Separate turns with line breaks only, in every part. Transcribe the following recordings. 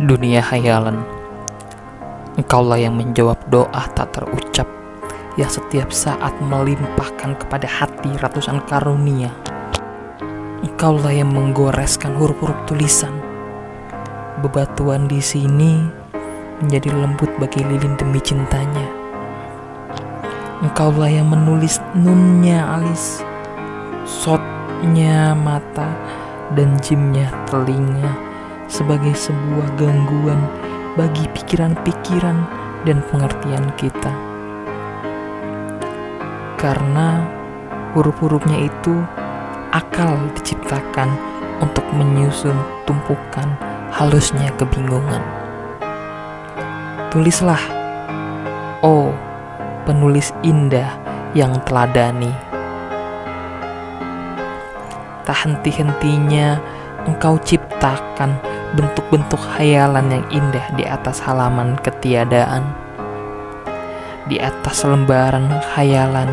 Dunia hayalan Engkaulah yang menjawab doa tak terucap Yang setiap saat melimpahkan kepada hati ratusan karunia. Engkaulah yang menggoreskan huruf-huruf tulisan. Bebatuan di sini menjadi lembut bagi lilin demi cintanya. Engkaulah yang menulis nunnya alis Sotnya mata dan jimnya telinga sebagai sebuah gangguan bagi pikiran-pikiran dan pengertian kita. Karena huruf-hurufnya itu akal diciptakan untuk menyusun tumpukan halusnya kebingungan. Tulislah, oh penulis indah yang teladani. Tak henti-hentinya engkau ciptakan bentuk-bentuk hayalan yang indah di atas halaman ketiadaan. Di atas lembaran hayalan,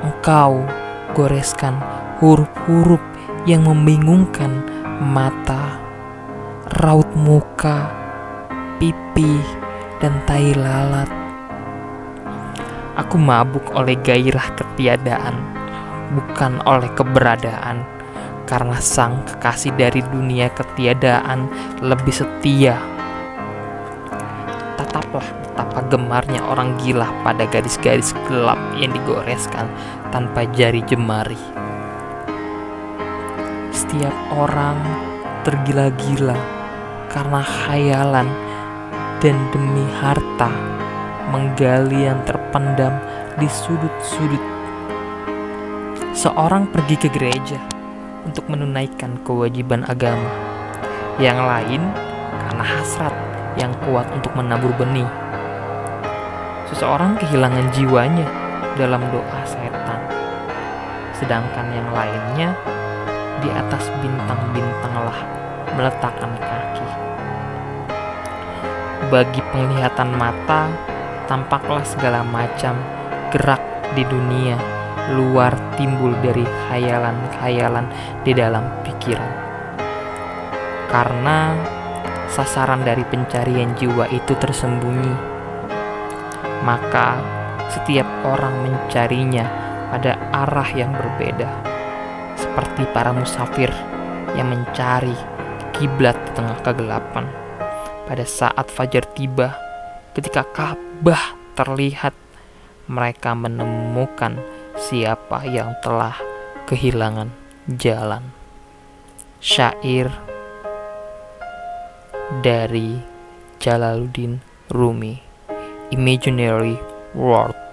engkau goreskan huruf-huruf yang membingungkan mata, raut muka, pipi, dan tai lalat. Aku mabuk oleh gairah ketiadaan, bukan oleh keberadaan karena sang kekasih dari dunia ketiadaan lebih setia. Tataplah betapa gemarnya orang gila pada garis-garis gelap yang digoreskan tanpa jari jemari. Setiap orang tergila-gila karena khayalan dan demi harta menggali yang terpendam di sudut-sudut. Seorang pergi ke gereja untuk menunaikan kewajiban agama. Yang lain karena hasrat yang kuat untuk menabur benih. Seseorang kehilangan jiwanya dalam doa setan. Sedangkan yang lainnya di atas bintang-bintanglah meletakkan kaki. Bagi penglihatan mata, tampaklah segala macam gerak di dunia luar timbul dari khayalan-khayalan di dalam pikiran. Karena sasaran dari pencarian jiwa itu tersembunyi, maka setiap orang mencarinya pada arah yang berbeda, seperti para musafir yang mencari kiblat di tengah kegelapan. Pada saat fajar tiba, ketika Ka'bah terlihat, mereka menemukan siapa yang telah kehilangan jalan. Syair dari Jalaluddin Rumi Imaginary World